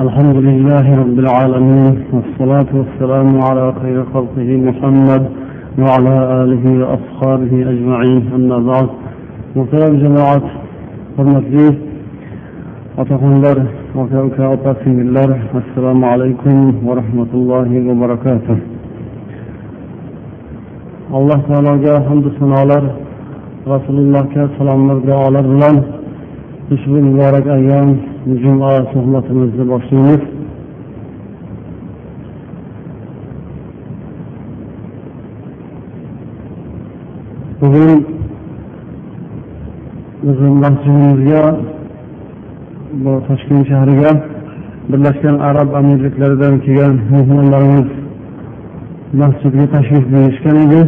الحمد لله رب العالمين والصلاة والسلام على خير خلقه محمد وعلى آله وأصحابه أجمعين أما بعد وسلام جماعة فرمتلي أتقن لر وكأوكا أتقن لر والسلام عليكم ورحمة الله وبركاته الله تعالى جاء حمد سنة رسول الله كالسلام مرد على الرلان مبارك أيام juma suhbatimizni boshlaymiz bugun bizni masjidimizga bu toshkent shahriga birlashgan arab amirliklaridan kelgan mehmonlarimiz masjidga tashrif buyurishgan edi.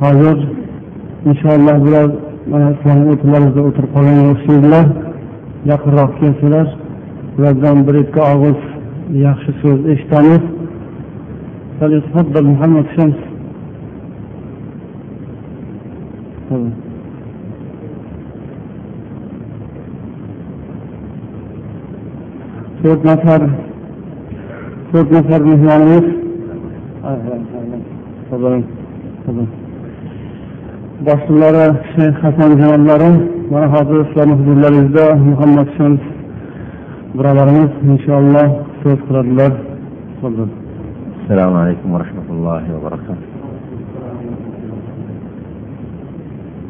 Hozir inshaalloh biroz mana o'rtalarimizda o'tirib qolganga o'xshaydilar yaqinroq kelsalar ulardan bir ikki og'iz yaxshi so'z eshitamiz muhammad shams to'rt nafar to'rt nafar mehmonimiz boshliqlari shayx hasan janoblari mana hozir islom hududlaringizda muhammad shams birodarimiz inshaalloh so'z qiladilar السلام عليكم ورحمة الله وبركاته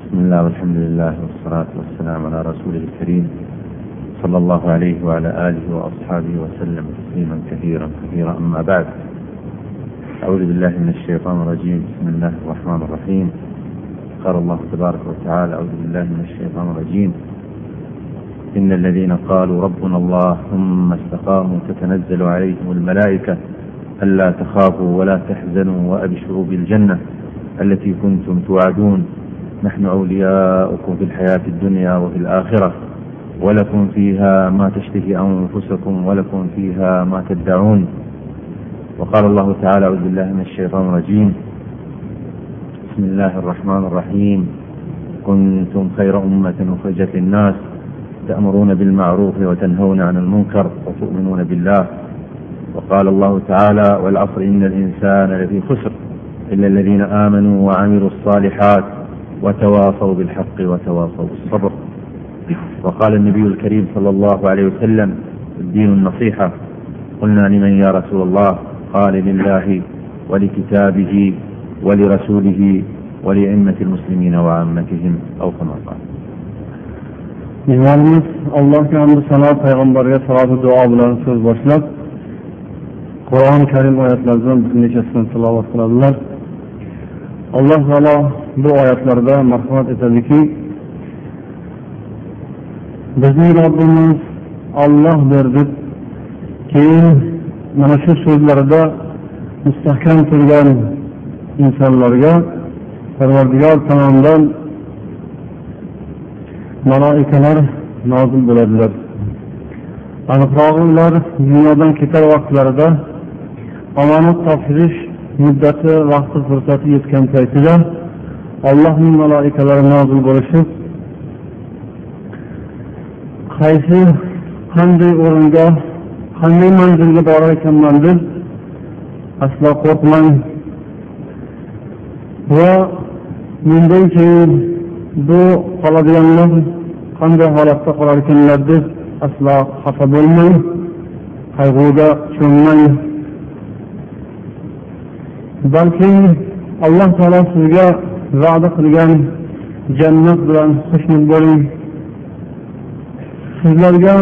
بسم الله والحمد لله والصلاة والسلام على رسوله الكريم صلى الله عليه وعلى آله وأصحابه وسلم تسليما كثيرا كثيرا أما بعد أعوذ بالله من الشيطان الرجيم بسم الله الرحمن الرحيم قال الله تبارك وتعالى أعوذ بالله من الشيطان الرجيم. إن الذين قالوا ربنا الله ثم استقاموا تتنزل عليهم الملائكة ألا تخافوا ولا تحزنوا وأبشروا بالجنة التي كنتم توعدون. نحن أولياؤكم في الحياة الدنيا وفي الآخرة. ولكم فيها ما تشتهي أنفسكم ولكم فيها ما تدعون. وقال الله تعالى أعوذ بالله من الشيطان الرجيم. بسم الله الرحمن الرحيم. كنتم خير أمة أخرجت للناس تأمرون بالمعروف وتنهون عن المنكر وتؤمنون بالله. وقال الله تعالى والعصر إن الإنسان لفي خسر إلا الذين آمنوا وعملوا الصالحات وتواصوا بالحق وتواصوا بالصبر. وقال النبي الكريم صلى الله عليه وسلم الدين النصيحة قلنا لمن يا رسول الله؟ قال لله ولكتابه ولرسوله ولأئمة المسلمين وعامتهم أو كما قال mehmonimiz allohga hamdu sano payg'ambarga salotu duo bilan so'z boshlab qur'oni karim oyatlaridan bir nechasini tilovat qiladilar alloh taolo bu oyatlarda marhamat etadiki bizning robbimiz ollohdir deb keyin mana shu so'zlarida mustahkam turgan insonlarga parvardigor tomonidan maloikalar nozil bo'ladilar. Aniqrog'i ular dunyodan ketar vaqtlarida omonat topshirish muddati vaqti fursati yetgan paytida allohning maloikalari nozil bo'lishib qaysi qanday o'ringa qanday manzilga borar ekanman deb aslo qo'rqmang. Va mendan keyin bu qoladiganlar qanday holatda qolarkanlar deb aslo xafa bo'lmang qayg'uga cho'mmang balki alloh taolo sizga va'da qilgan jannat bilan xushnud bo'ling. Sizlarga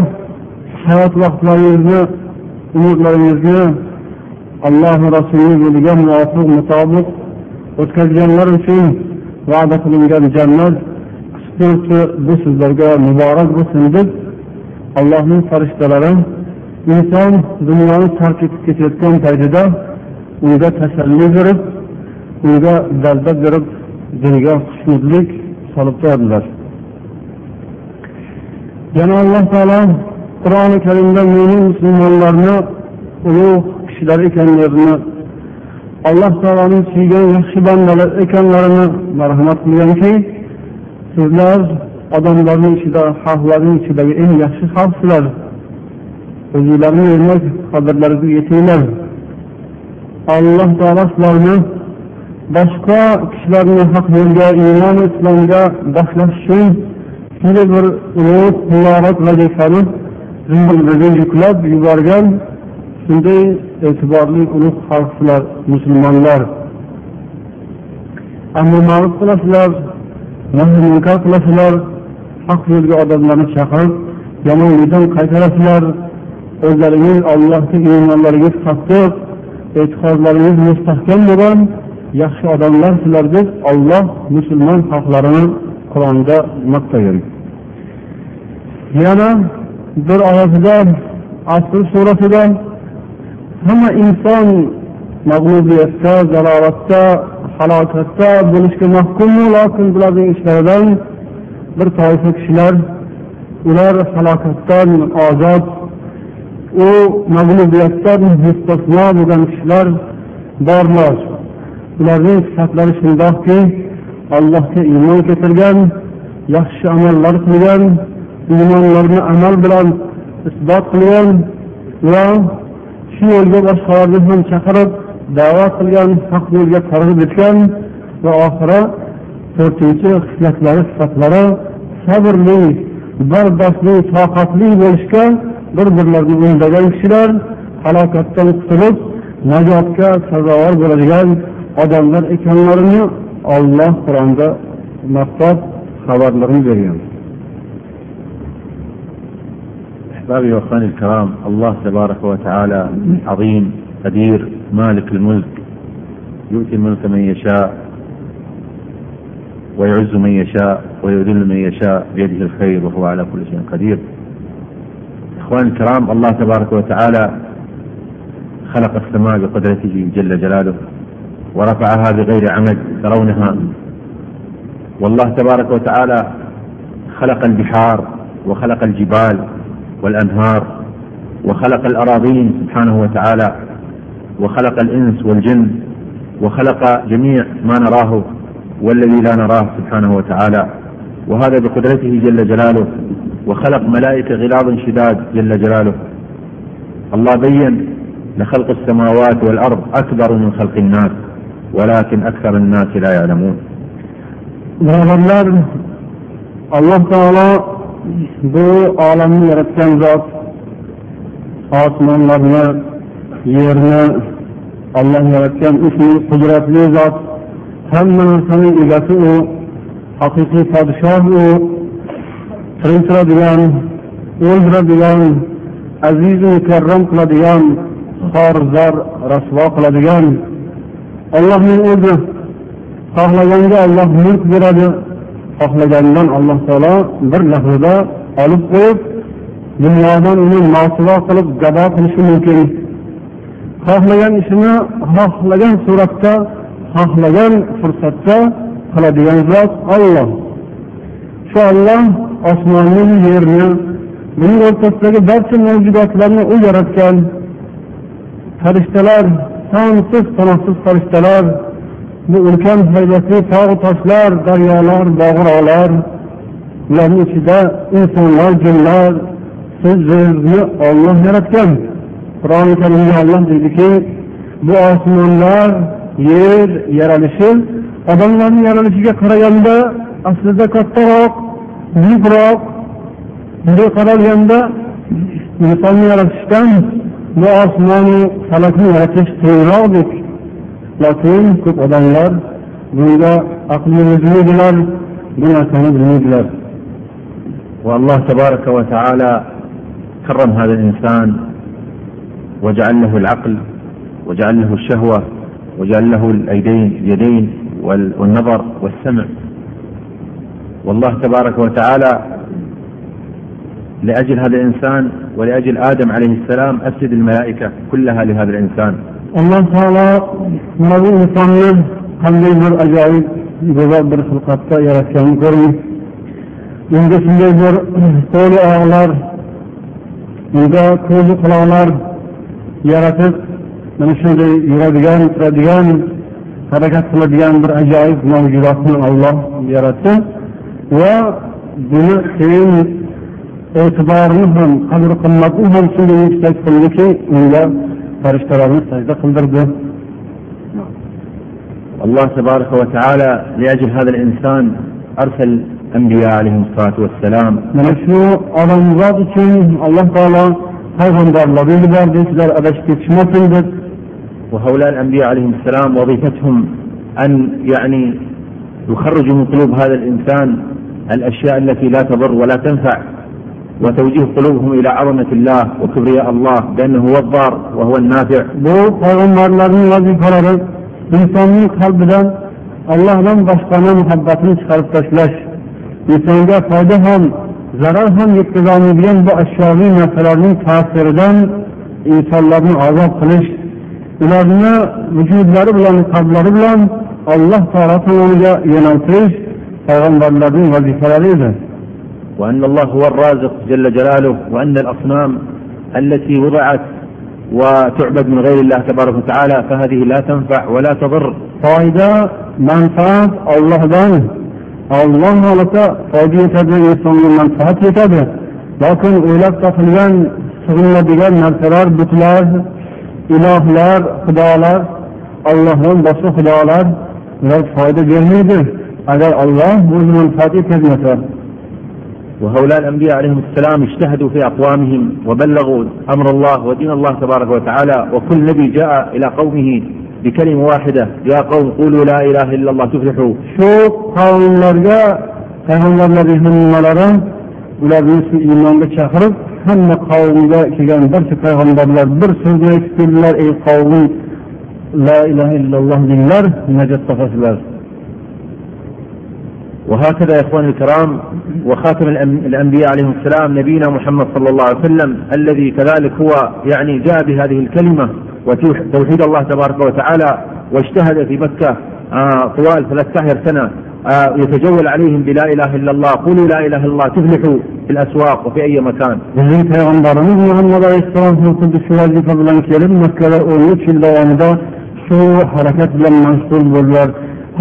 hayot vaqtlaringizni umrlaringizni alloh rasuli yo'liga muvofiq mutobiq o'tkazganlar uchun va'da qilingan jannat qisqasi bu sizlarga muborak bo'lsin deb allohning farishtalari inson dunyoni tark etib ketayotgan paytida unga tasalli berib unga dalda berib diniga xushnudlik solib turadilar yana alloh taolo qur'oni karimda mo'min musulmonlarni ulug' kishilar ekanlarini alloh taoloning suygan yaxshi bandalar ekanlarini marhamat qilganki sizlar odamlarni ichida xalqlarning ichidagi eng yaxshi xalqsizlar. O'zinglarni demak qadrlariga yetinglar. Alloh taolo sizlarni boshqa kishilarni haq yo'lga iymon islomga boshlash uchun shunday bir ulug' muborak vazifani zimmamizga yuklab yuborgan shunday e'tiborli ulug' xalqsizlar musulmonlar. Ammo ma'ruf qilasizlar munkar qilasizlar haq yo'lga odamlarni chaqirib yomonlikdan qaytarasizlar. O'zlaringiz allohga iymonlaringiz qattiq e'tiqodlaringiz mustahkam bo'lgan yaxshi odamlar sizlar deb olloh musulmon xalqlarini qur'onda maqtagan yana bir oyatida asr surasida hamma inson mag'lubiyatda zalolatda halokatda bo'lishga mahkummi lokin bularning ishlaridan bir toifa kishilar ular halokatdan ozod u mag'lubiyatdan mustasno bo'lgan kishilar borlar. Ularning sifatlari shundoqki allohga iymon keltirgan yaxshi amallar qilgan iymonlarni amal bilan isbot qilgan va shu yo'lga boshqalarni ham chaqirib da'vat qilgan haq yo'lga targ'ib etgan va oxiri to'rtinchi xislatlari sifatlari sabrli bardostli toqatli bo'lishga bir birlarini o'ylagan kishilar halokatdan qutulib najotga sazovor bo'ladigan odamlar ekanlarini olloh qur'onda maqtab xabarlarini bergan. أحبابي وأخواني الكرام الله تبارك وتعالى عظيم قدير مالك الملك يؤتي الملك من يشاء ويعز من يشاء ويذل من يشاء بيده الخير وهو على كل شيء قدير. إخواني الكرام الله تبارك وتعالى خلق السماء بقدرته جل جلاله ورفعها بغير عمد ترونها. والله تبارك وتعالى خلق البحار وخلق الجبال والأنهار وخلق الأراضين سبحانه وتعالى وخلق الإنس والجن وخلق جميع ما نراه والذي لا نراه سبحانه وتعالى. وهذا بقدرته جل جلاله وخلق ملائكة غلاظ شداد جل جلاله. الله بين لخلق السماوات والأرض أكبر من خلق الناس ولكن أكثر الناس لا يعلمون. الله تعالى bu olamni yaratgan zot osmonlarni yerni olloh yaratgan shunday qudratli zot hamma narsani egasi u haqiqiy podshoh u tiriltiradigan o'ldiradigan azizu mukarram qiladigan xorzor rasvo qiladigan. Ollohning o'zi xohlaganga olloh mulk beradi. Xohlaganidan alloh taolo bir lahzada olib qo'yib dunyodan uni mosuvo qilib gado qilishi mumkin. Xohlagan ishini xohlagan suratda xohlagan fursatda qiladigan zot olloh shu olloh osmonni yerni buning o'rtasidagi barcha mavjudotlarni u yaratgan. Farishtalar sonsiz sanoqsiz farishtalar bu ulkan haybatli tog' toshlar daryolar bog'roqlar ularni ichida insonlar jinlar sizni olloh yaratgan. Qur'oni karimda olloh deydiki bu osmonlar yer yaralishi odamlarni yaralishiga qaraganda aslida kattaroq buyukroq bunday qaralganda insonni yaratishdan bu osmonu falakni yaratish qiyinroqdek lokin ko'p odamlar bunga aqlni yetmaydilar bu narsani bilmaydilar والله تبارك وتعالى كرم هذا الإنسان وجعل له العقل وجعل له الشهوة وجعل له الأيدين اليدين والنظر والسمع. والله تبارك وتعالى لأجل هذا الإنسان ولأجل آدم عليه السلام أسجد الملائكة كلها لهذا الإنسان. Alloh taolo mana bu insonni qanday bir ajoyib go'zal bir xilqatda yaratganini ko'ring unga shunday bir qo'li oyoqlar unga ko'zi quloqlar yaratib mana shunday yuradigan turadigan harakat qiladigan bir ajoyib mavjudotni olloh yaratdi va buni keyin e'tiborini ham qadr qimmatini ham shunday yuksak qildiki unga farishtalarni sajda qildirdi الله تبارك وتعالى لأجل هذا الإنسان أرسل أنبياء عليهم الصلاة والسلام. shu odamzod uchun alloh taolo payg'ambarlarni yubordi sizlar adashib ketishmasin deb وهؤلاء الأنبياء عليهم السلام وظيفتهم أن يعني يخرجوا من قلوب هذا الإنسان الأشياء التي لا تضر ولا تنفع. وتوجيه قلوبهم إلى عظمة الله وكبرياء الله بأنه هو الضار وهو النافع bu payg'ambarlarning vazifalari insonning qalbidan allohdan boshqani muhabbatini chiqarib tashlash insonga foyda ham zarar ham yetkazolmaydigan bu ashyoviy narsalarning ta'siridan insonlarni ozod qilish ularni vujudlari bilan qalblari bilan alloh taolo tomoniga yo'naltirish payg'ambarlarning vazifalari edi وأن الله هو الرازق جل جلاله وأن الأصنام التي وضعت وتعبد من غير الله تبارك وتعالى فهذه لا تنفع ولا تضر. فائدة منفعة الله ذلك الله لك فاذا تدري ثم منفعت تدري. لكن إلى التقليد سغلنا بها نرتدار بطلاز إله لار خدالار Allah'ın başı hıdalar ve fayda vermeyecek. Eğer Allah الله zaman fatih hizmeti وهؤلاء الأنبياء عليهم السلام اجتهدوا في أقوامهم وبلغوا أمر الله ودين الله تبارك وتعالى وكل نبي جاء إلى قومه بكلمة واحدة يا قوم قولوا لا إله إلا الله تفلحوا. شوف قول الأرجاء فهم الذي هم مرران ولا بيسي إيمان بشهر هم قوم لا كيان برسك فهم برلر برسك ويكتب لا إله إلا الله دين الله نجد تفاصيل وهكذا يا إخواني الكرام وخاتم الأنبياء عليهم السلام نبينا محمد صلى الله عليه وسلم الذي كذلك هو يعني جاء بهذه الكلمة وتوحيد الله تبارك وتعالى واجتهد في مكة آه، طوال 13 سنة آه، يتجول عليهم بلا إله إلا الله قولوا لا إله إلا الله تفلحوا في الأسواق وفي أي مكان. bizning payg'ambarimiz muhammad alayhissalom ham xuddi shu vazifa bilan kelib makkada o'n uch yil davomida shu harakat bilan mashg'ul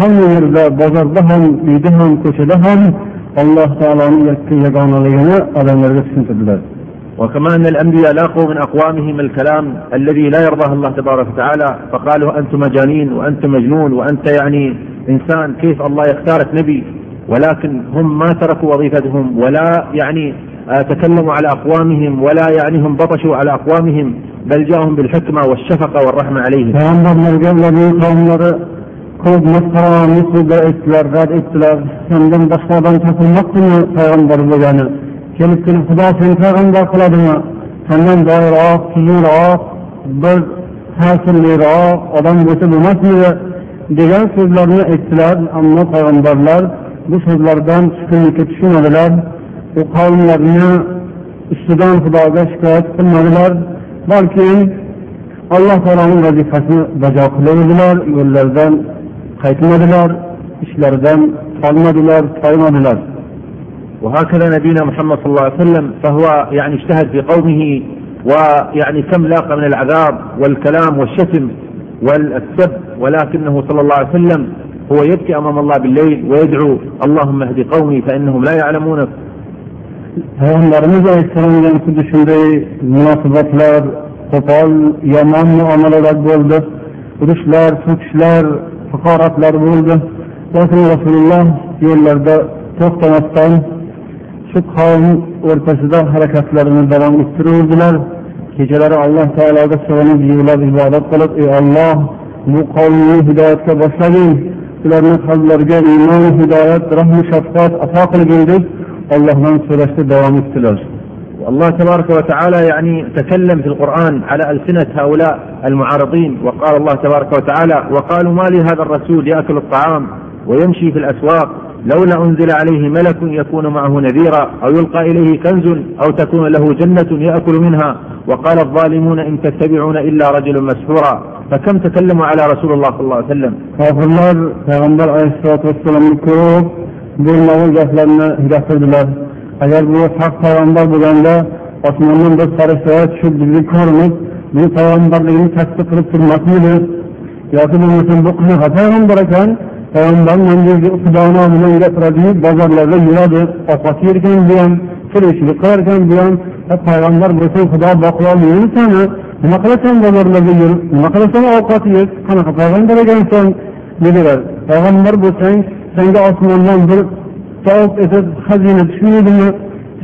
bo'ldilar hamma yerda bozorda ham uyda ham ko'chada ham alloh taoloni yagonaligini odamlarga tushuntirdilar وكما ان الانبياء لاقوا من اقوامهم الكلام الذي لا يرضاه الله تبارك وتعالى فقالوا أنتم مجانين وانت مجنون وانت يعني إنسان كيف الله يختارك نبي ولكن هم ما تركوا وظيفتهم ولا يعني آه، تكلموا على أقوامهم ولا يعني هم بطشوا على أقوامهم بل جاءهم بالحكمة والشفقة والرحمة عليهم. Payg'ambarlarga ularning qavmlari ko'p masxarani so'zlar aytdilar rad etdilar. Sendan boshqa odam topilmoqdimi payg'ambar bo'lgani? Kelib kelib xudo seni payg'ambar qiladimi? Sendan boyroq tuzukroq bir ta'sirliroq odam bo'lsa bo'lmasmidi? Degan so'zlarni aytdilar ammo payg'ambarlar bu so'zlardan tushkunlikka tushmadilar. U qavmlarni ustidan xudoga shikoyat qilmadilar balki alloh taoloning vazifasini bajo qilaverdilar yo'llaridan qaytmadilar ishlaridan qolmadilar toymadilar وهكذا نبينا محمد صلى الله عليه وسلم فهو يعني اجتهد في قومه ويعني كم لاقى من العذاب والكلام والشتم والسب ولكنه صلى الله عليه وسلم هو يبكي امام الله بالليل ويدعو اللهم اهد قومي فانهم لا يعلمون payg'ambarimiz alayhissalom bilan xuddi shunday munosabatlar qo'pol yomon muomalalar bo'ldi urushlar so'kishlar haqoratlar bo'ldi. Lekin rasululloh yo'llarda to'xtamasdan shu qavm o'rtasida harakatlarini davom ettiraverdilar kechalari alloh taologa sig'inib yig'lab ibodat qilib ey olloh bu qavmni hidoyatga boshlagin ularni qalblariga iymon hidoyat rahmu shafqat ato qilgin deb ollohdan so'rashda davom etdilar. الله تبارك وتعالى يعني تكلم في القرآن على ألسنة هؤلاء المعارضين وقال الله تبارك وتعالى وقالوا ما لهذا الرسول يأكل الطعام ويمشي في الأسواق لولا أنزل عليه ملك يكون معه نذيرا أو يلقى إليه كنز أو تكون له جنة يأكل منها وقال الظالمون إن تتبعون إلا رجل مسحورا فكم تكلموا على رسول الله صلى الله عليه وسلم؟ kofirlar payg'ambar alayhissalotu vassalomni ko'p bo'lmag'ur gaplarni gapirdilar agar bu haq payg'ambar bo'lganda osmondan bir farishtalar tushib bizni ko'rinib bu payg'ambarligini tasdiq qilib turmasmidi? Yoki bo'lmasam bu qanaqa payg'ambar ekan payg'ambar xudoni xudo gapiradiyu bozorlarda yuradi ovqat yerkan bu ham tirikchilik qilar ekan bu ham payg'ambar bo'lsang xudo boqyolmaysani nima qilasan bozorlarda yurib? Nima qilasan ovqat yeb? Qanaqa payg'ambar ekansan? Dedilar. Payg'ambar bo'lsang senga osmondan bir sovuq etib xazina tushmaydimi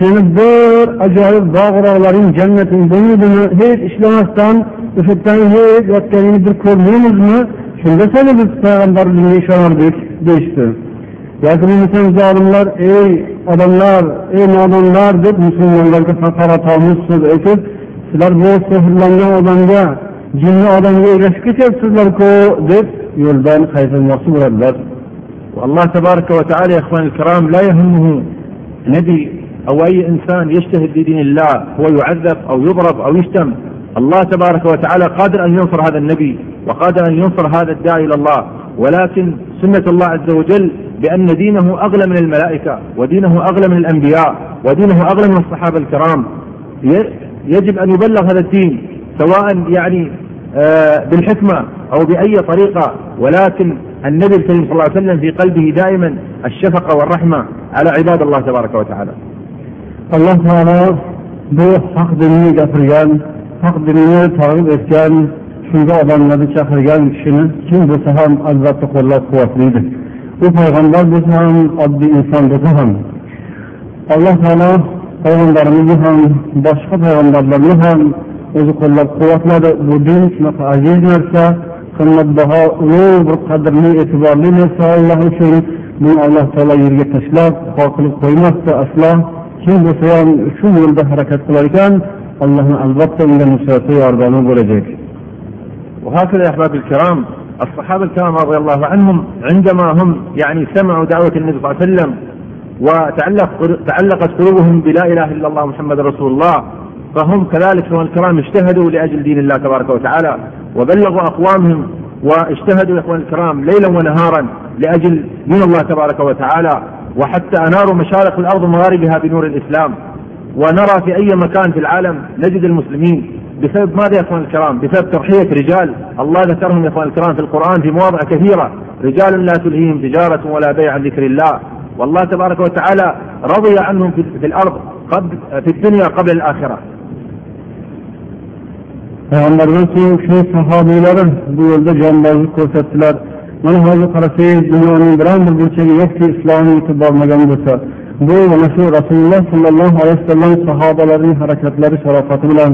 seni bir ajoyib bog' rog'laring jannating bo'lmaydimi hech ishlamasdan o'sha yerdan hech yotganingni bir ko'rmaymizmi shunda seni biz payg'ambarligingga ishonardik deyishdi yoki bo'lmasam zolimlar ey odamlar ey nodonlar deb musulmonlarga haqoratomuz so'z aytib sizlar bu sehrlangan odamga jinni odamga ergashib ketyapsizlarku deb yo'ldan qaytarmoqchi bo'ladilar والله تبارك وتعالى يا اخواني الكرام لا يهمه نبي أو أي إنسان يجتهد في دين الله هو يعذب أو يضرب أو يشتم. الله تبارك وتعالى قادر أن ينصر هذا النبي وقادر أن ينصر هذا الداعي إلى الله. ولكن سنة الله عز وجل بأن دينه أغلى من الملائكة ودينه أغلى من الأنبياء ودينه أغلى من الصحابة الكرام. يجب أن يبلغ هذا الدين سواء يعني بالحكمة أو بأي طريقة. ولكن النبي صلى الله عليه وسلم في قلبه دائما الشفقة والرحمة على عباد الله تبارك وتعالى. الله تعالى بيه فقد الميجة فرجان فقد الميجة فرجان فرجان شنجا أبان نبي شخرجان شنة كم بسهم أجزاء تقول الله قوة فريدة وفيغنبار بسهم أبدي إنسان بسهم الله تعالى payg'ambarimizni ham boshqa payg'ambarlarni ham o'zi qo'llab quvvatladi bu din shunaqa aziz narsa qimmatbaho ulug' bir qadrli e'tiborli narsa alloh uchun buni alloh taolo yerga tashlab xor qilib qo'ymasdi aslo kim bo'lsa ham shu yo'lda harakat qilar ekan allohni albatta unga nusrati yordami bo'lajak وهكذا يا احبابي الكرام الصحابه الكرام رضي الله عنهم عندما هم يعني سمعوا دعوه النبي صلى الله عليه وسلم وتعلق تعلقت قلوبهم بلا اله الا الله محمد رسول الله فهم كذلك اخوان الكرام اجتهدوا لأجل دين الله تبارك وتعالى وبلغوا أقوامهم واجتهدوا يا اخوان الكرام ليلا ونهارا لأجل دين الله تبارك وتعالى. وحتى أناروا مشارق الأرض ومغاربها بنور الإسلام. ونرى في أي مكان في العالم نجد المسلمين بسبب ماذا يا أخوان الكرام؟ بسبب تضحية رجال. الله ذكرهم يا أخوان الكرام في القرآن في مواضع كثيرة. رجال لا تلهيهم تجارة ولا بيع عن ذكر الله. والله تبارك وتعالى رضي عنهم في الأرض قبل في الدنيا قبل الآخرة. Payg'ambardan keyin shu sahobiylari bu yo'lda jonbozlik ko'rsatdilar. Mana hozir qarasangiz dunyoning biron bir burchagi yo'qki islom yetib bormagan bo'lsa bu mana shu rasululloh sollallohu alayhi vasallam sahobalarining harakatlari sharofati bilan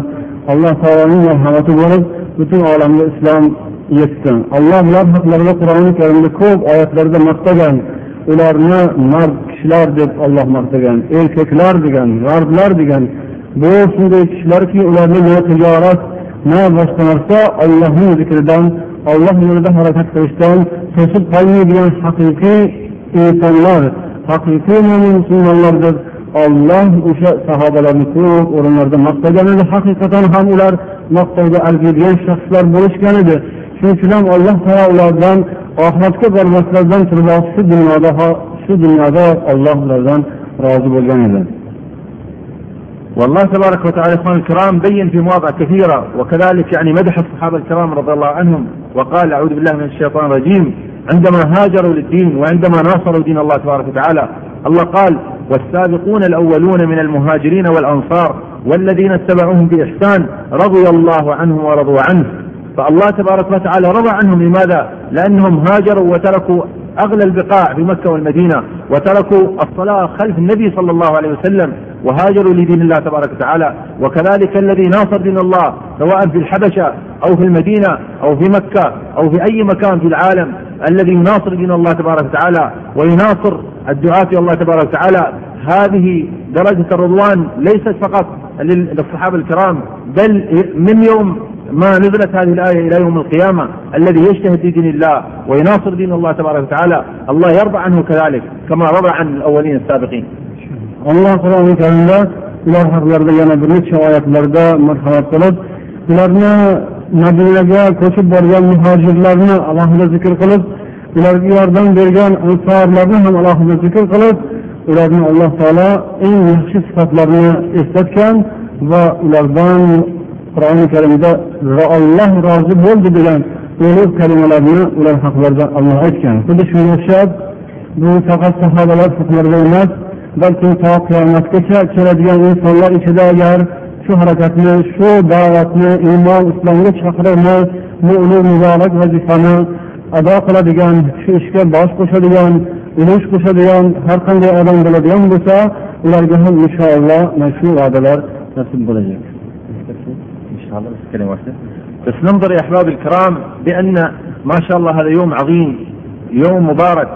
alloh taoloning marhamati bo'lib butun olamga islom yetdi alloh ular haqlarida qur'oni karimda ko'p oyatlarda maqtagan ularni mard kishilar deb olloh maqtagan erkaklar degan g'arblar degan bu shunday kishilarki ularni na tijorat na boshqa narsa ollohning zikridan olloh yo'lida harakat qilishdan to'sib qolmaydigan haqiqiy insonlar haqiqiy mo'min musulmonlardir. Olloh o'sha sahobalarni ko'p o'rinlarda maqtagan edi haqiqatan ham ular maqtovga arziydigan shaxslar bo'lishgan edi shuning uchun ham alloh taolo ulardan oxiratga bormaslardan turib shu dunyoda shu dunyoda olloh ulardan rozi bo'lgan edi. والله تبارك وتعالى إخواني الكرام بين في مواضع كثيرة وكذلك يعني مدح الصحابة الكرام رضي الله عنهم وقال أعوذ بالله من الشيطان الرجيم. عندما هاجروا للدين وعندما ناصروا دين الله تبارك وتعالى الله قال والسابقون الأولون من المهاجرين والأنصار والذين اتبعوهم بإحسان رضي الله عنهم ورضوا عنه. فالله تبارك وتعالى رضى عنهم لماذا؟ لأنهم هاجروا وتركوا أغلى البقاع في مكة والمدينة وتركوا الصلاة خلف النبي صلى الله عليه وسلم. وهاجروا لدين الله تبارك وتعالى. وكذلك الذي ناصر دين الله سواء في الحبشة أو في المدينة أو في مكة أو في أي مكان في العالم. الذي يناصر دين الله تبارك وتعالى ويناصر الدعاة الله تبارك وتعالى. هذه درجة الرضوان ليست فقط للصحابة الكرام بل من يوم ما نزلت هذه الآية إلى يوم القيامة الذي يجتهد في دين الله ويناصر دين الله تبارك وتعالى. الله يرضى عنه كذلك كما رضى عن الأولين السابقين. Alloh qur'oni karimda ular haqlarida yana bir necha oyatlarda marhamat qilib ularni madinaga ko'chib borgan muhojirlarni alohida zikr qilib ularga yordam bergan ansorlarni ham alohida zikr qilib ularni alloh taolo eng yaxshi sifatlarini eslatgan va ulardan qur'oni karimda olloh rozi bo'ldi degan ulug' kalimalarni ular haqlarida alloh aytgan. Xuddi shunga o'xshab bu faqat sahobalar haqlarida emas بلکه تا قیامت کشه چلدیان انسانlar içinde eğer şu hareketini, şu davetini, iman, İslam'ı çakırını, mü'nü mübarek vazifeni ada kıladigan, şu işe baş koşadigan, uluş koşadigan, her kanlı adam buladigan bulsa, ularga ham inşallah meşru vadeler nasip bulacak. İnşallah biz واحدة بس ننظر يا أحباب الكرام بأن ما شاء الله هذا يوم عظيم يوم مبارك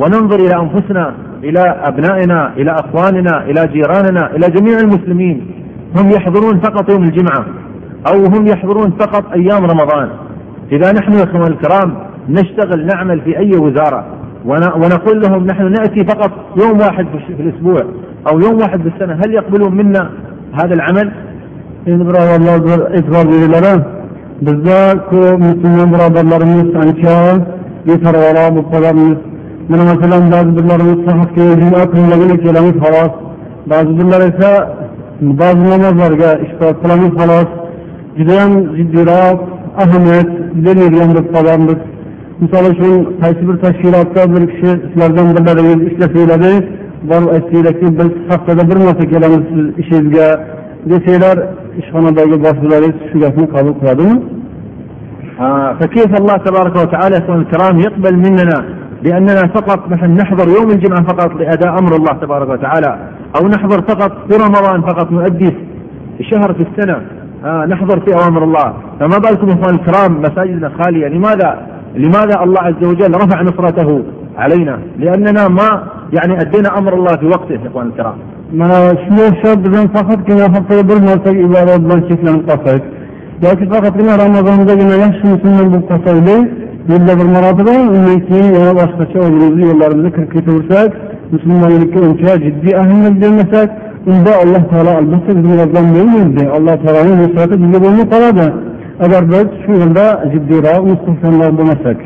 وننظر إلى أنفسنا إلى أبنائنا إلى أخواننا إلى جيراننا إلى جميع المسلمين. هم يحضرون فقط يوم الجمعة أو هم يحضرون فقط أيام رمضان. إذا نحن يا أخوان الكرام نشتغل نعمل في أي وزارة. ونقول لهم نحن نأتي فقط يوم واحد في الأسبوع أو يوم واحد في السنة. هل يقبلون منا هذا العمل؟ بالذات مثل mana masalan ba'zi birlarimiz sahatga juma kunlagina kelamiz xolos ba'zi birlar esa ba'zi namozlarga ishtirok qilamiz xolos judayam jiddiyroq ahamiyat bermaydigan bo'lib qolganmiz misol uchun qaysi bir tashkilotda bir kishi sizlardan birlaringiz ishlasanglarda borib aytsanglarki biz haftada bir marta kelamiz siz ishingizga desanglar ishxonadagi boshliqlaringiz shu gapni qabul qiladimi فكيف الله تبارك وتعالى يا الكرام يقبل مننا بأننا فقط نحن نحضر يوم الجمعة فقط لأداء أمر الله تبارك وتعالى أو نحضر فقط في رمضان فقط نؤدي شهر في السنة. آه نحضر في أوامر الله. فما بالكم إخوان الكرام مساجدنا خالية لماذا؟ لماذا الله عز وجل رفع نصرته علينا؟ لأننا ما يعني أدينا أمر الله في وقته إخوان الكرام. mana shunday o'xshab bizdan faqatgina haftada bir marta ibodat bilan cheklanib qolsak yoki faqatgina ramazondagina yaxshi musulmon bo'lib qolsaylik yilda bir marotaba undan keyin yana boshqacha o'zimizni yo'llarimizga kirib ketaversak musulmonlikka uncha jiddiy ahamiyat bermasak unda alloh taolo albatta bizni yordam alloh taoloning nusrati bizga bo'lmay qoladi agar biz shu yo'lda jiddiyroq mustahkamroq bo'lmasak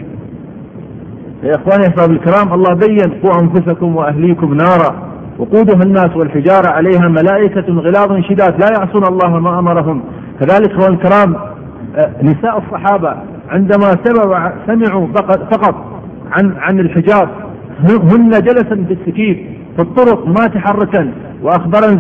يا اخواني احباب الكرام الله بين قوا انفسكم واهليكم نارا وقودها الناس والحجاره عليها ملائكه غلاظ شداد لا يعصون الله ما امرهم كذلك اخواني الكرام نساء الصحابه عندما سمعوا فقط عن عن الحجاب هن جلسا في السكيب في الطرق ما تحركن واخبرن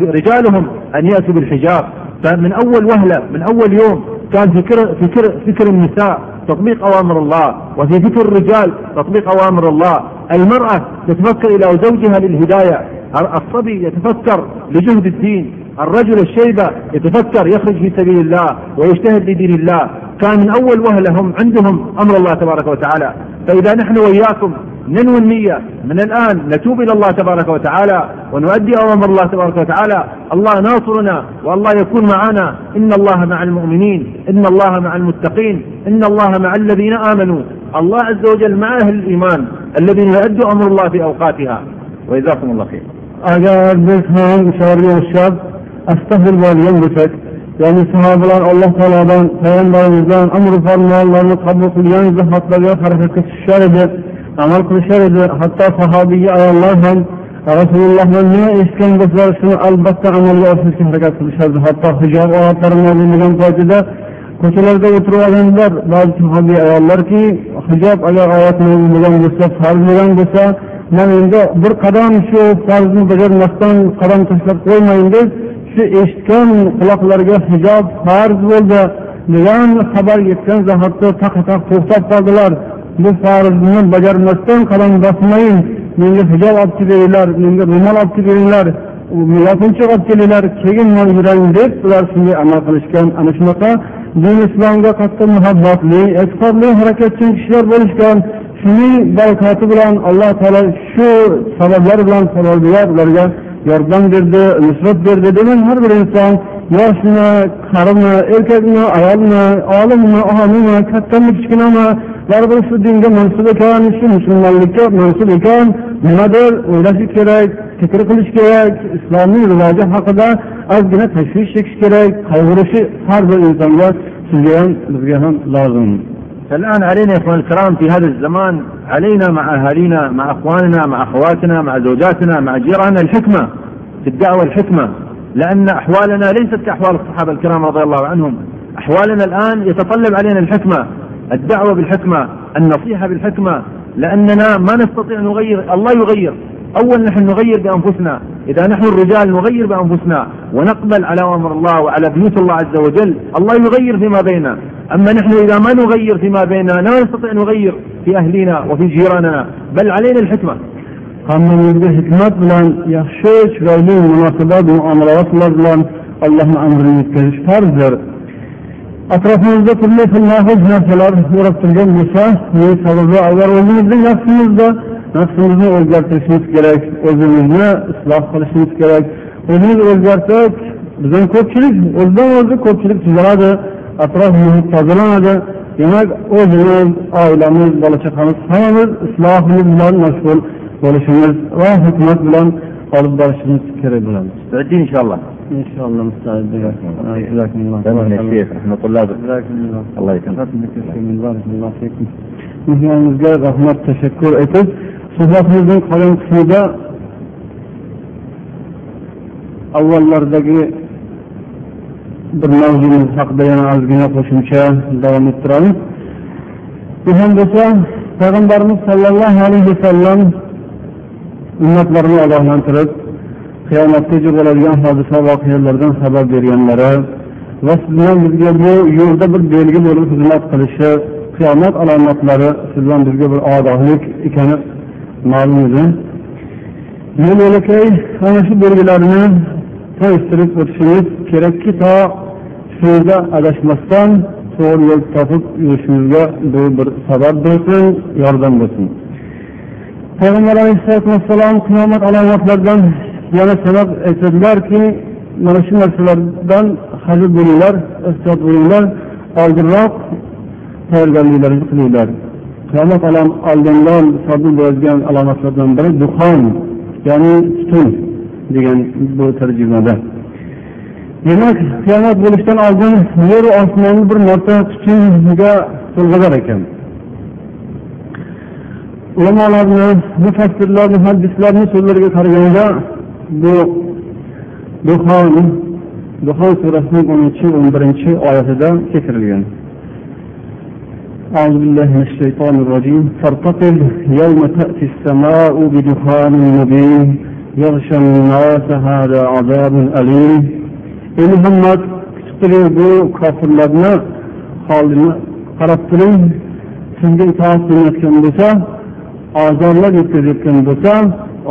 رجالهم أن يأتوا بالحجاب. فمن أول وهلة من أول يوم كان فكر فكر فكر النساء تطبيق أوامر الله وفي فكر الرجال تطبيق أوامر الله. المرأة تتفكر إلى زوجها للهداية. الصبي يتفكر لجهد الدين. الرجل الشيبه يتفكر يخرج في سبيل الله ويجتهد لدين الله. كان من أول وهلة هم عندهم أمر الله تبارك وتعالى. فإذا نحن وإياكم ننوي النية. من الآن نتوب إلى الله تبارك وتعالى ونؤدي أوامر الله تبارك وتعالى. الله ناصرنا والله يكون معنا. إن الله مع المؤمنين. إن الله مع المتقين. إن الله مع الذين آمنوا. الله عز وجل مع أهل الإيمان الذين يؤدوا أمر الله في أوقاتها. وجزاكم الله خير. agar biz ham shoirga o'xshab astag'fir bo'lgan bo'lsak ya'ni sahobalar alloh taolodan payg'ambarimizdan amri farmonlarni qabul qilgan zahotlarga harakatga tushishar edi amal qilishar edi. Hatto sahobiy ayollar ham rasulullohdan nima eshitgan bo'lsalar shuni albatta amalga oshirishga harakat qilishardi. Hatto hijob oyatlari nozil bo'lgan paytida ko'chalarda o'tirib olganlar ba'zi sahobiy ayollarki hijob agar oyat bo'lgan bo'lsa farz bo'lgan bo'lsa man endi bir qadam shu farzni bajarmasdan qadam tashlab qo'ymayin deb shu eshitgan quloqlarga hijob farz bo'ldi. Degan xabar yetgan zahotda taqataq to'xtab qoldilar. Bu farzni bajarmasdan qadam bosmayin menga hijob olib kelinglar menga ro'mol olib kelinglar. Yopinchiq olib kelinglar keyin man yurayin deb ular shunday amal qilishgan. Ana shunaqa din islomga qattiq muhabbatli e'tiqodli harakatchan kishilar bo'lishgan. Shuning barakati bilan alloh taolo shu sabablar bilan parvardigor ularga yordam berdi nusrat berdi demak har bir inson yoshmi qarimi erkakmi ayolmi olimmi omimi kattami kichkinami baribir shu dinga mansub ekan shu musulmonlikka mansub ekan nimadir o'ylashi kerak fikr qilish kerak islomning rivoji haqida ozgina tashvish chekish kerak qayg'urishi har bir insonga sizga ham bizga ham lozim. فالآن علينا يا إخوان الكرام في هذا الزمان علينا مع أهالينا مع أخواننا مع أخواتنا مع زوجاتنا مع جيراننا الحكمة في الدعوة الحكمة. لأن أحوالنا ليست كأحوال الصحابة الكرام رضي الله عنهم. أحوالنا الآن يتطلب علينا الحكمة الدعوة بالحكمة النصيحة بالحكمة لأننا ما نستطيع نغير الله يغير. أول نحن نغير بأنفسنا. إذا نحن الرجال نغير بأنفسنا. ونقبل على أمر الله وعلى بيوت الله عز وجل. الله يغير فيما بيننا. أما نحن إذا ما نغير فيما بيننا لا نستطيع نغير في أهلنا وفي جيراننا. بل علينا الحكمة. hammamizga hikmat bilan yaxshi chiroyli munosabat muomalalar bilan allohni amrini yetkazish farzdir atrofimizda turli xil noxush narsalar o'rab turgan bo'lsa bu sababi agar o'zimizni nafsimizda nafsimizni o'zgartirishimiz kerak o'zimizni isloh qilishimiz kerak o'zimiz o'zgarsak bizdan ko'pchilik o'zidan o'zi ko'pchilik tuzaladi atrof muhit tozalanadi. Demak o'zimiz oilamiz bola chaqamiz hammamiz islohimiz bilan mashg'ul bo'lishimiz va hikmat bilan olib borishimiz kerak bo'ladi مستعدين إن شاء الله ان شاء الله مستعد جزاكم الله تمام يا شيخ إحنا طلاب جزاكم الله الله يكرمك barakallohu fikum mehmonimizga rahmat tashakkur etib suhbatimizning qolgan qismida avvallardagi bir mavzumiz haqida yana ozgina qo'shimcha davom ettiramiz bu ham bo'lsa payg'ambarimiz sollallohu alayhi vasallam ummatlarni ogohlantirib qiyomatgacha bo'ladigan hodisa voqealardan xabar berganlari va siz bilan bizga bu yo'lda bir belgi bo'lib xizmat qilishi qiyomat alomatlari siz bilan bizga bir ogohlik ekani ma'lum edi. Men yo'lakay ana shu belgilarni tanishtirib o'tishimiz kerakki to so'zda adashmasdan to'g'ri yo'l topib yurishimizga bu bir sabab bo'lsin yordam bo'lsin. Payg'ambar alayhissalotu vassalom qiyomat alomatlaridan yana sanab aytadilarki mana shu narsalardan hazir bo'linglar ehtiyot bo'linglar oldinroq tayyorgarliklaringizni qilinglar. Qiyomat oldindan sodir bo'ladigan alomatlardan biri duxon ya'ni tutun degan bu tarjimada. Demak qiyomat bo'lishdan oldin yer osmonni bir marta tutunga to'lg'azar ekan. ulamolarni mufassirlar muhaddislarni so'zlariga qaraganda bu duxon duxon surasining o'ninchi o'n birinchi oyatida keltirilgan أعوذ بالله من الشيطان الرجيم فارتقب يوم تأتي السماء بدخان مبين يغشى الناس هذا عذاب أليم إن محمد كتبتري بو كافر لبنا حالنا قربتري sizga itoat qilayotgan bo'lsa ozorlar yetkazayotgan bo'lsa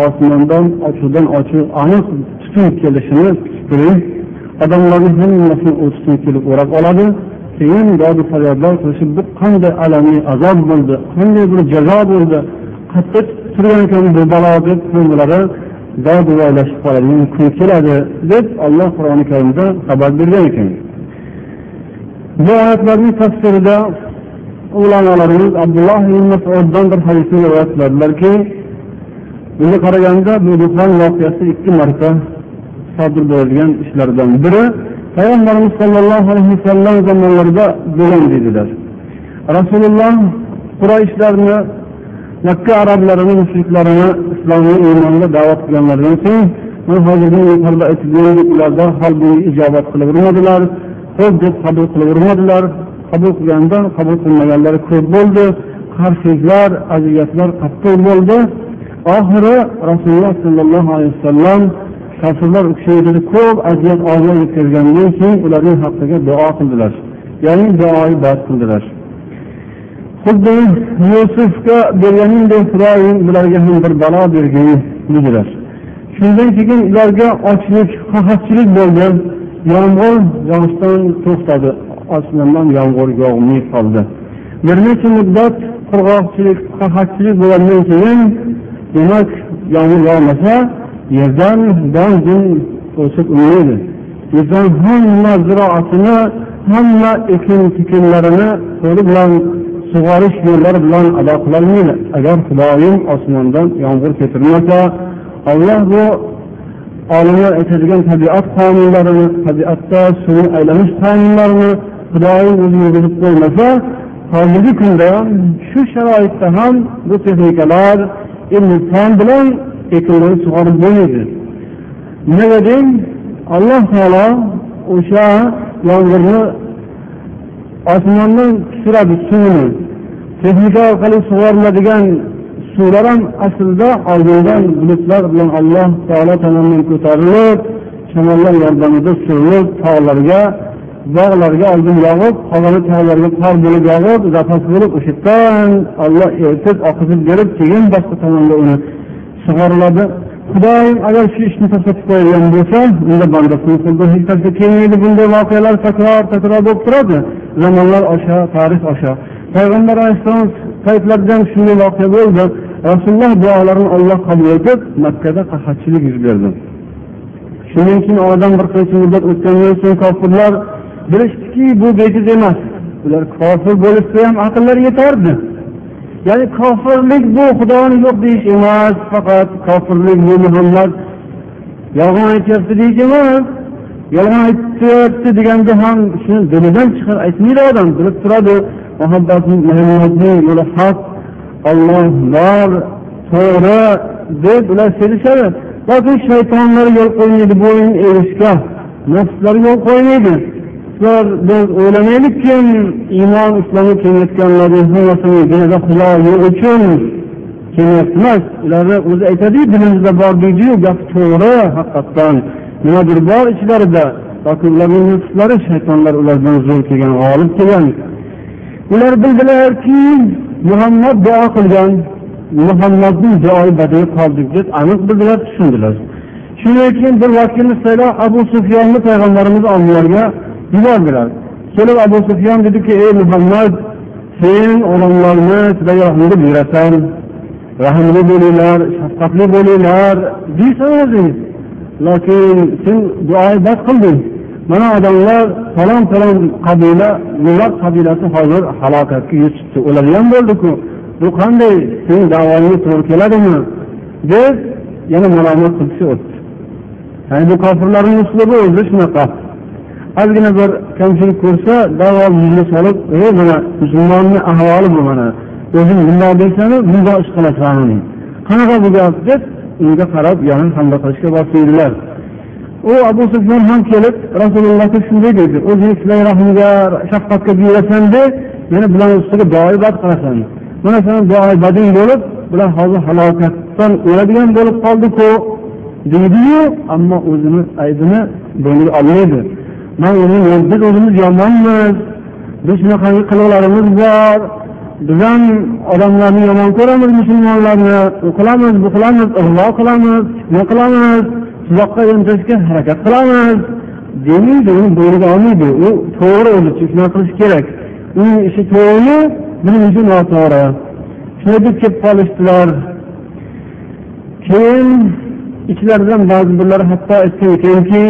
osmondan ochiqdan ochiq aniq tutun kelishini kutib odamlarni hammasini u tutun kelib o'rab oladi. Keyin dodi faryodlar qilishib bu qanday alamli azob bo'ldi qanday bir jazo bo'ldi. Qattiq turgan ekan bu balo deb ko'nglari dodvoylashib qoladigan kun keladi deb alloh qur'oni karimda xabar bergan ekan. Bu oyatlarning tafsirida ulamolarimiz abdulloh ibn masuddan bir hadisni rivoyat qiladilarki bunga qaraganda bu duxon voqeasi ikki marta sodir bo'ladigan ishlardan biri payg'ambarimiz sollallohu alayhi vasallam zamonlarida bo'lgan deydilar rasululloh qurayishlarni makka arablarini mushriklarini islomga iymonga da'vat qilganlaridan so'ng hozirgi yuqorida aytilgandek ular darhol bunga ijobat qilavermadilar ho'p deb qabul qilavermadilar qabul qilgandan qabul qilmaganlari ko'p bo'ldi. Qarshiliklar aziyatlar qattiq bo'ldi. Oxiri rasululloh sollallohu alayhi vasallam kofirlar u kishiga ko'p aziyat ozor yetkazgandan keyin ularning haqqiga duo qildilar. Ya'ni duoyi bad qildilar. Xuddi yusufga berganingdek xudoyim bularga ham bir balo bergin dedilar shundan keyin ularga ochlik qahatchilik bo'ldi yomg'ir yog'ishdan to'xtadi. Osmondan yomg'ir yog'may qoldi bir necha muddat qurg'oqchilik qahatchilik bo'lgandan keyin demak yomg'ir yog'masa yerdan don o'sib unmaydi yerdan hamma ziroatini hamma ekin tikinlarini qo'li bilan sug'orish yo'llari bilan ado qilolmaydi agar xudoyim osmondan yomg'ir keltirmasa olloh bu olimlar aytadigan tabiat qonunlarini tabiatda suvni aylanish qonunlarini xudoyim o'zi yurgizib qo'ymasa hozirgi kunda shu sharoitda ham bu texnikalar ilmi fan bilan ekinlarni sug'orib bo'lmaydi. Nega deng alloh taolo o'sha yomg'irni osmondan tushiradi suvni texnika orqali sug'oriladigan suvlar ham aslida oldindan bulutlar bilan alloh taolo tomonidan ko'tarilib shamollar yordamida surilib tog'larga bog'larga oldin yog'ib qolgani tog'larga qor bo'lib yog'ib zapas bo'lib o'sha yerdan olloh eritib oqizib berib keyin boshqa tomonga uni sug'oriladi. Xudoyim agar shu ishni to'xtatib qo'yadigan bo'lsa unda bandasini qo'lida hech narsa kelmaydi. Bunday voqealar takror takror bo'lib turadi. Zamonlar osha tarix osha. Payg'ambar alayhissalom paytlarida ham shunday voqea bo'ldi. Rasululloh duolarini olloh qabul etib makkada qahatchilik yuz berdi. Shundan keyin oradan bir qancha muddat o'tgandan so'ng kofirlar bilishdiki bu bejiz emas. Ular kofir bo'lishsa ham aqllari yetardi. Ya'ni kofirlik bu xudoni yo'q deyish emas faqat kofirlik bu muhammad yolg'on aytyapti deyish emas. Yolg'on aytyapti deganda ham shuni dilidan chiqarib aytmaydi odam bilib turadi. Muhabbatning muhammadning yo'li haq olloh bor to'g'ri deb ular sevishadi. Lekin shaytonlar yo'l qo'ymaydi bo'yin egishga nafslar yo'l qo'ymaydi. Do'stlar biz o'ylamaylikkim iymon islomga kelayotganlarni hammasini dinida xudo yo'q uchun kelyapti emas ularni o'zi aytadiyu dilimizda bor deydiyu gap to'g'ri haqiqatdan. Nimadir bor ichlarida yoki ularning nafslari shaytonlar ulardan zo'r kelgan g'olib kelgan ular bildilarki muhammad duo qilgan muhammadning duoyi badiga qoldik deb aniq bildilar tushundilar. Shundan keyin bir vakilni saylab abu sufyonni payg'ambarimiz oldilariga yubordilar kelib abu sufyon dediki ey muhammad sen odamlarni juda rahmli buyurasan rahmli bo'linglar shafqatli bo'linglar deysan o'zing lekin sen duoibat qilding mana odamlar falon falon qabila millat qabilasi hozir halokatga yuz tutdi o'ladigan bo'ldiku bu qanday sening davongga to'g'ri keladimi deb yana malomat qilishga o'tdi ya'ni bu kofirlarning uslubi o'zi shunaqa ozgina bir kamchilik ko'rsa darrov yuzga solib e mana musulmonni ahvoli bu mana o'zing bundoq deysanu bundoq ish qilasan qanaqa bu gap? deb unga qarab yana hamla qilishga boshlaydilar u abu sufyon ham kelib rasulullohga shunday dedi o'zing sizlar rahmga shafqatga buyurasan de meni bular ustiga duoibat qilasan. Mana sani duoibading bo'lib bular hozir halokatdan o'ladigan bo'lib qoldiku deydiyu ammo o'zini aybini bo'yniga olmaydi. Man o'zim biz o'zimiz yomonmiz. Biz shunaqangi qiliqlarimiz bor. Biz ham odamlarni yomon ko'ramiz musulmonlarni. U qilamiz bu qilamiz ig'vo qilamiz fitna qilamiz. Tuzoqqa yontirishga harakat qilamiz. Demaydi uni bo'yniga olmaydi. U to'g'ri o'zicha shunaqa qilish kerak. Uning ishi to'g'ri buning ishi noto'g'ri. Shunday deb kelib qolishdilar. Keyin ichlaridan ba'zi birlari hatto aytgan ekanki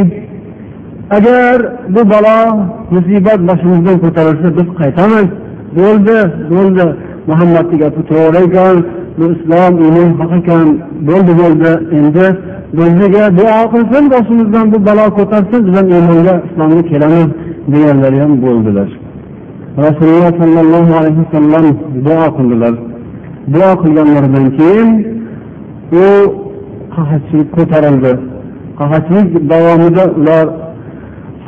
agar bu balo musibat boshimizdan ko'tarilsa biz qaytamiz bo'ldi bo'ldi. Muhammadni gapi to'g'ri ekan bu islom iymon haq ekan. Bo'ldi bo'ldi. Endi bizga duo qilsin boshimizdan bu balo ko'tarsin biz ham iymonga islomga kelamiz deganlari ham bo'ldilar. Rasululloh sollallohu alayhi vasallam duo qildilar. Duo qilganlaridan keyin u qahatchilik ko'tarildi. Qahatchilik davomida ular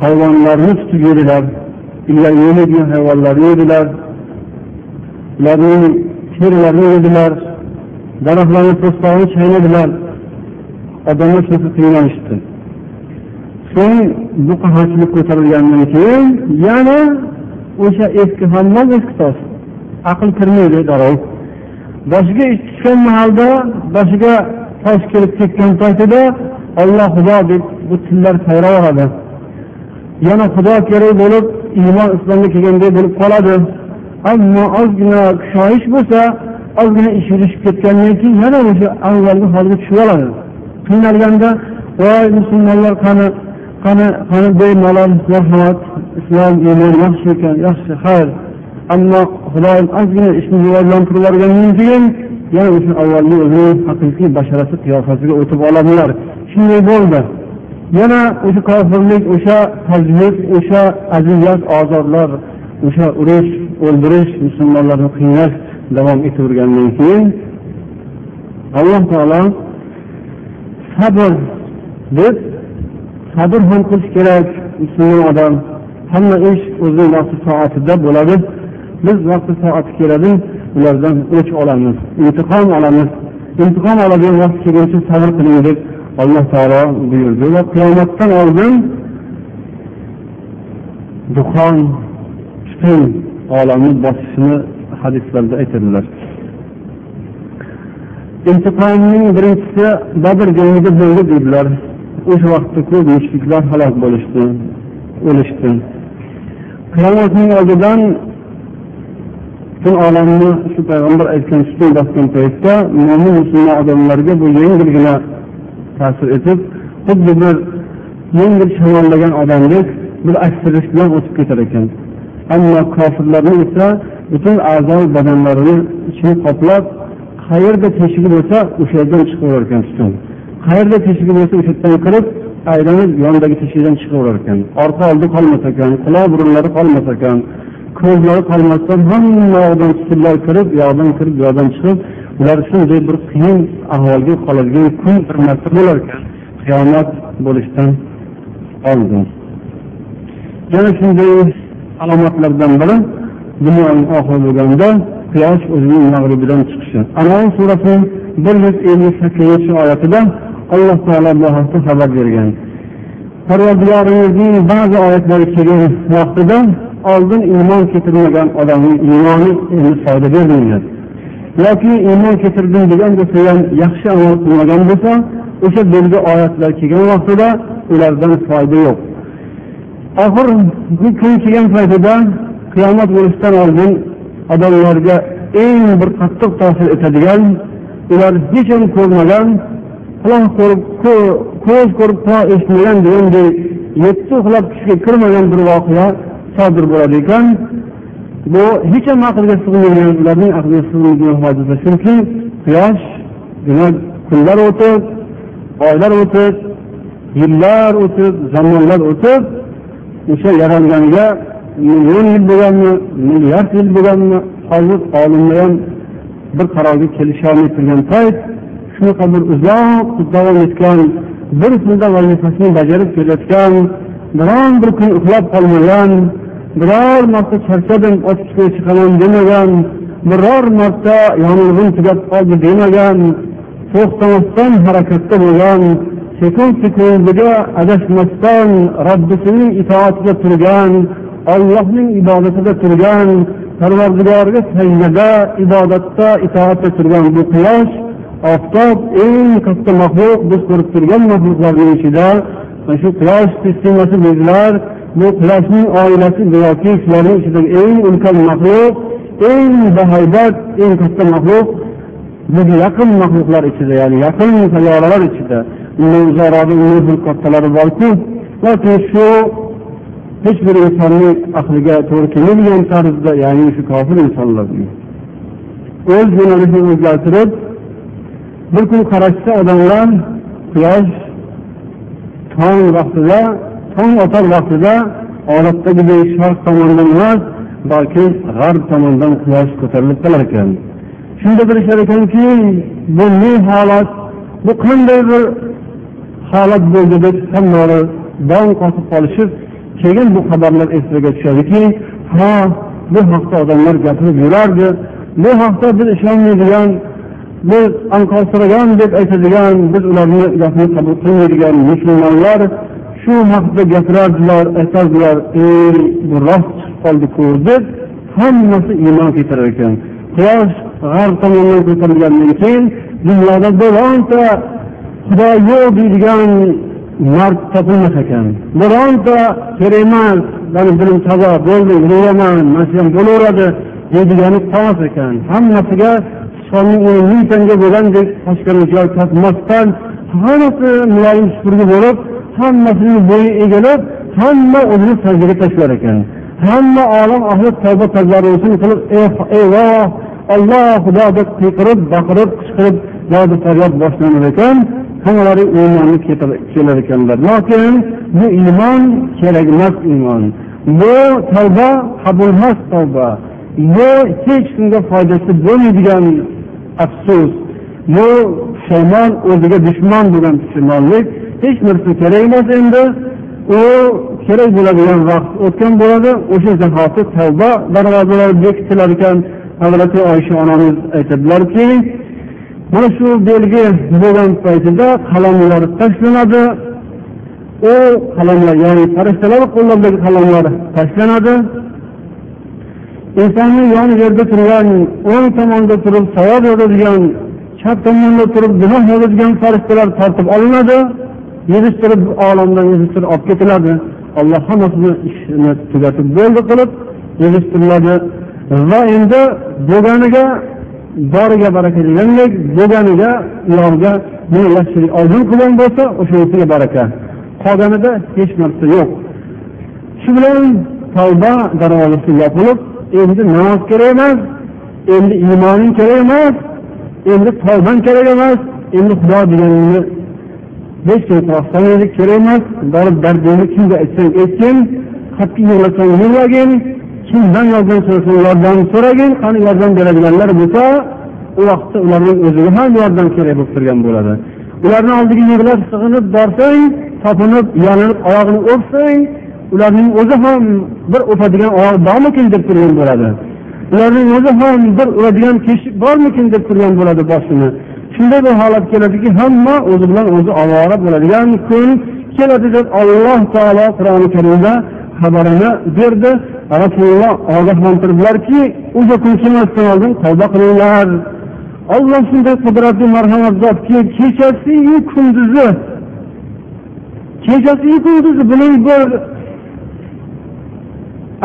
hayvonlarni tutib yedilar ilgari yemaydigan hayvonlarni yedilar ularning terilarini yedilar daraxtlarni po'stlog'ini chaynadilar odamlar shunaqa qiynalishdi so'ng bu qahatchilik ko'tarilgandan keyin yana o'sha eski hammom eski tosh aql kirmaydi darrov boshiga ish tushgan mahalda boshiga tosh kelib tekkan paytida olloh xudo deb bu tillar sayraveradi yana xudo kerak bo'lib iymon islomga kelganday bo'lib qoladi. Ammo ozgina shoyish bo'lsa ozgina ish yurishib ketgandan keyin yana o'sha avvalgi holiga tushib oladi. Qiynalganda voy musulmonlar qani qani qani bemalol marhamat islom iymon yaxshi ekan yaxshi xayr. Ammo xudoyim ozgina ishni rivojlantirib yuborgandan keyin yana o'sha avvalgi o'zini haqiqiy basharasi qiyofasiga o'tib oladilar. Shunday bo'ldi. Yana o'sha kofirlik o'sha tajvid o'sha aziyat ozorlar o'sha urush o'ldirish musulmonlarni qiynash davom etavergandan keyin alloh taolo sabr deb sabr ham qilish kerak musulmon odam hamma ish o'zini vaqti soatida bo'ladi. Biz vaqti soati keladi ulardan o'ch olamiz intiqom olamiz. Intiqom oladigan vaqt kelguncha sabr qiling deb alloh taolo buyurdi. Va qiyomatdan oldin duxon tutun olamni bosishini hadislarda aytadilar. Intiqomning birinchisi badr jangida bo'ldi deydilar o'sha vaqtda ko'p mushriklar halok bo'lishdi o'lishdi. Qiyomatning oldidan butun olamni shu payg'ambar aytgan tutun bosgan paytda mo'min musulmon odamlarga bu yengilgina ta'sir etib xuddi bir yengil shamollagan odamdek bir aksirish bilan o'tib ketar ekan. Ammo kofirlarni esa butun a'zo badanlarini ichini qoplab qayerda teshigi bo'lsa o'sha yerdan chiqaverar ekan tutun. Qayerda teshigi bo'lsa o'sha yerdan kirib aylanib yonidagi teshikdan chiqaverar ekan. Orqa oldi qolmas ekan quloq burunlari qolmas ekan. Ko'zlari qolmasdan hamma yoqdan tutunlar kirib u yoqdan kirib bu yoqdan chiqib ular shunday bir qiyin ahvolga qoladigan kun bir marta bo'lar ekan. Qiyomat bo'lishdan oldin. Yana shunday alomatlardan biri dunyoning oxiri bo'lganda quyosh o'zining mag'ribidan chiqishi. Anom surasining bir yuz ellik sakkizinchi oyatida alloh taolo bu haqda xabar bergan. Parvardigoringizning ba'zi oyatlari kelgan vaqtida oldin iymon keltirmagan odamning iymoni endi foyda bermaydi. Yoki iymon keltirdim degan bo'lsa ham yaxshi amal qilmagan bo'lsa o'sha belgi oyatlar kelgan vaqtida ulardan foyda yo'q. Oxirgi kun kelgan paytida qiyomat bo'lishidan oldin odamlarga eng bir qattiq ta'sir etadigan ular hech ham ko'rmagan quloq ko'rib ko'z ko'rib quloq eshitmagan degandek yetti uxlab tushga kirmagan bir voqea sodir bo'ladi ekan bu hech ham aqlga sig'maydigan ularning aqliga sig'maydigan hodisa chunki quyosh demak kunlar o'tib oylar o'tib yillar o'tib zamonlar o'tib o'sha yaralganiga million yil bo'lganmi milliard yil bo'lganmi hozir olimlar ham bir qarorga kelisholmay turgan payt shunaqa bir uzoq davom etgan bir xilda vazifasini bajarib kelayotgan biron bir kun uxlab qolmagan biror marta charchadim ochishga chiqaman demagan biror marta yonilg'im tugab qoldi demagan to'xtamasdan harakatda bo'lgan sekund sekundiga adashmasdan robbisining itoatida turgan ollohning ibodatida turgan parvardigorga sajdada ibodatda itoatda turgan bu quyosh oftob eng katta maxluq biz ko'rib turgan maxluqlarning ichida shu quyosh sistemasi dedilar bu quyoshning oilasi yoki shularning ichidagi eng ulkan maxluq eng bahaybat eng katta maxluq bizga yaqin maxluqlar ichida ya'ni yaqin sayyoralar ichida. Undan uzoqroqda undan kattalari borku lekin shu hech bir insonni aqliga to'g'ri kelmaydigan tarzda ya'ni shu kofir insonlar. O'z yo'nalishini o'zgartirib bir kun qarashsa odamlar quyosh tong vaqtida tong otar vaqtida odatdagidek sharq tomondan emas balki g'arb tomondan quyosh ko'tarilib qolar ekan shunda bilishar ekanki bu ne holat bu qanday bir holat bo'ldi deb hammalari dong qotib qolishib keyin bu xabarlar eslariga tushadiki ha bu haqda odamlar gapirib yurardi bu haqda biz ishonmaydigan biz anqovsiragan deb aytadigan biz ularni gapini qabul qilmaydigan musulmonlar shu haqida gapirardilar aytardilar ey bu rost chiqib qoldiku deb hammasi iymon keltirar ekan. Quyosh g'arb tomondan ko'tarilgandan keyin dunyoda bironta xudo yo'q deydigan mard topilmas ekan. Bironta kerak emas mani dilim toza bo'ldi yuraman mana shu ham bo'laveradi deydigani qolmas ekan. Hammasiga sichqonning uni ming tanga bo'lgandek qochgani joy topmasdan hammasi muloyim supurgi bo'lib hammasini bo'yi egilib hamma o'zini sajdaga tashlar ekan. Hamma olam ahli tavba tazarrusini qilib eh, eyvoh olloh xudo deb qiyqirib baqirib qichqirib dodi faryod boshlanar ekan. Hammalari iymonni kelar ekanlar. Lekin bu iymon kerakemas iymon. Bu tavba qabulmas tavba. Bu hech kimga foydasi bo'lmaydigan afsus. Bu pushaymon o'ziga dushman bo'lgan pushaymonlik hech narsa kerak emas endi. U kerak bo'ladigan vaqt o'tgan bo'ladi. O'sha zahoti tavba darvozalari bekitilar ekan. Hazrati oysha onamiz aytadilarki mana shu belgi bo'lgan paytida qalamlar tashlanadi. U qalamlar ya'ni farishtalar qo'llaridagi qalamlar tashlanadi. Insonni yon yerda turgan o'ng tomonda turib savob yozadigan chap tomonda turib gunoh yozadigan farishtalar tortib olinadi. Yig'ishtirib olamdan yig'ishtirib olib ketiladi. Alloh hammasini ishini tugatib bo'ldi qilib yig'ishtiriladi. Va endi bo'lganiga boriga baraka degandek bo'lganiga ularga ne yaxshilik orzu qilgan bo'lsa o'shanisiga baraka. Qolganida hech narsa yo'q. Shu bilan tavba darvozasi yopilib endi namoz kerak emas endi iymoning kerak emas endi tavbang kerak emas endi xudo deganingni hech qilmaslik kerak emas borib dardingni kimga aytsang aytgin qattiq yig'lasang yig'lagin kimdan yordam so'rasang yordam so'ragin qani yordam beradiganlar bo'lsa u vaqtda ularning o'ziga ham yordam kerak bo'lib turgan bo'ladi. Ularni oldiga yig'lab sig'inib borsang topinib yalinib oyog'ini o'psang ularning o'zi ham bir o'padigan oyog'i bormikin deb turgan bo'ladi. Ularning o'zi ham bir uradigan teshik bormikin deb turgan bo'ladi boshini. Shunday bir holat keladiki hamma o'zi bilan o'zi ovora bo'ladigan kun keladi deb alloh taolo qur'oni karimda xabarini berdi. Rasululloh ogohlantirdilarki o'sha kun kelmasdan oldin tavba qilinglar. Olloh shunday qudratli marhamat zotki kechasiyu kunduzi kechasiyu kunduzi buning bir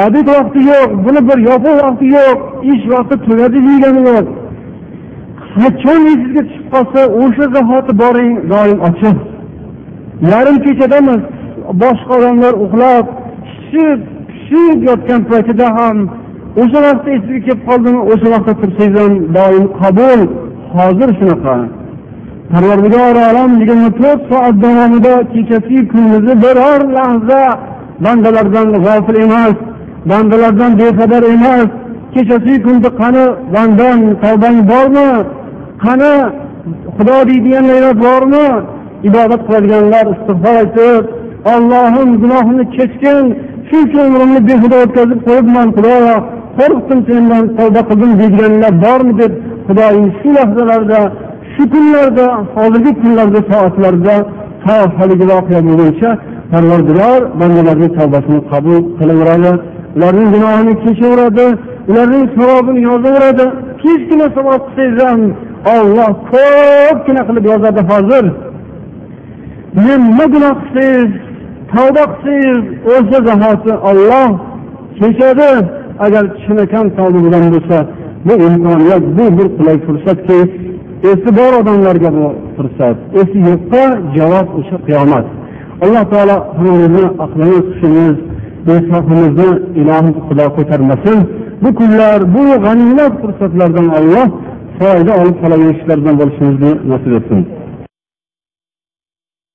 adid vaqti yo'q buni bir yopiq vaqti yo'q ish vaqti tugadi degani yo'q qachon esingizga tushib qolsa o'sha zahoti boring doim ochiq yarim kechadamas boshqa odamlar uxlab pishib pishib yotgan paytida ham o'sha vaqtda esingizga kelib qoldimi o'sha vaqtda tursangiz ham doim qabul. Hozir shunaqa. Parvardigor olam yigirma to'rt soat davomida kechasi kunduzi biror lahza bandalardan g'ofil emas bandalardan bexabar emas. Kechasi kunda qani bandam tavbang bormi? Qani xudo deydiganlar bormi? Ibodat qiladiganlar istig'for aytib ollohim gunohimni kechgin shuncha umrimni behuda o'tkazib qo'yibman xudoyo qo'rqdim sendan tavba qildim deydiganlar bormi deb xudoyim shu lahzalarda shu kunlarda hozirgi kunlarda soatlarda to haligi voqea bo'lguncha parvardigor bandalarni tavbasini qabul qilaveradi. Ularning gunohini kechaveradi ularning savobini yozaveradi. Kichkina savob qilsangiz ham olloh ko'pgina qilib yozadi hozir nima gunoh qilsangiz tavba qilsangiz o'sha zahoti olloh kechadi. Agar chinakam tavba bilan bo'lsa bu imkoniyat bu bir qulay fursatki esi bor odamlarga bu fursat esi yo'qqa javob o'sha qiyomat. Alloh taolo hammamizni aqlimiz hushimiz insofimizni ilohim xudo ko'tarmasin. Bu kunlar bu g'animat fursatlardan olloh foyda olib qolaverishlardan bo'lishimizni nasib etsin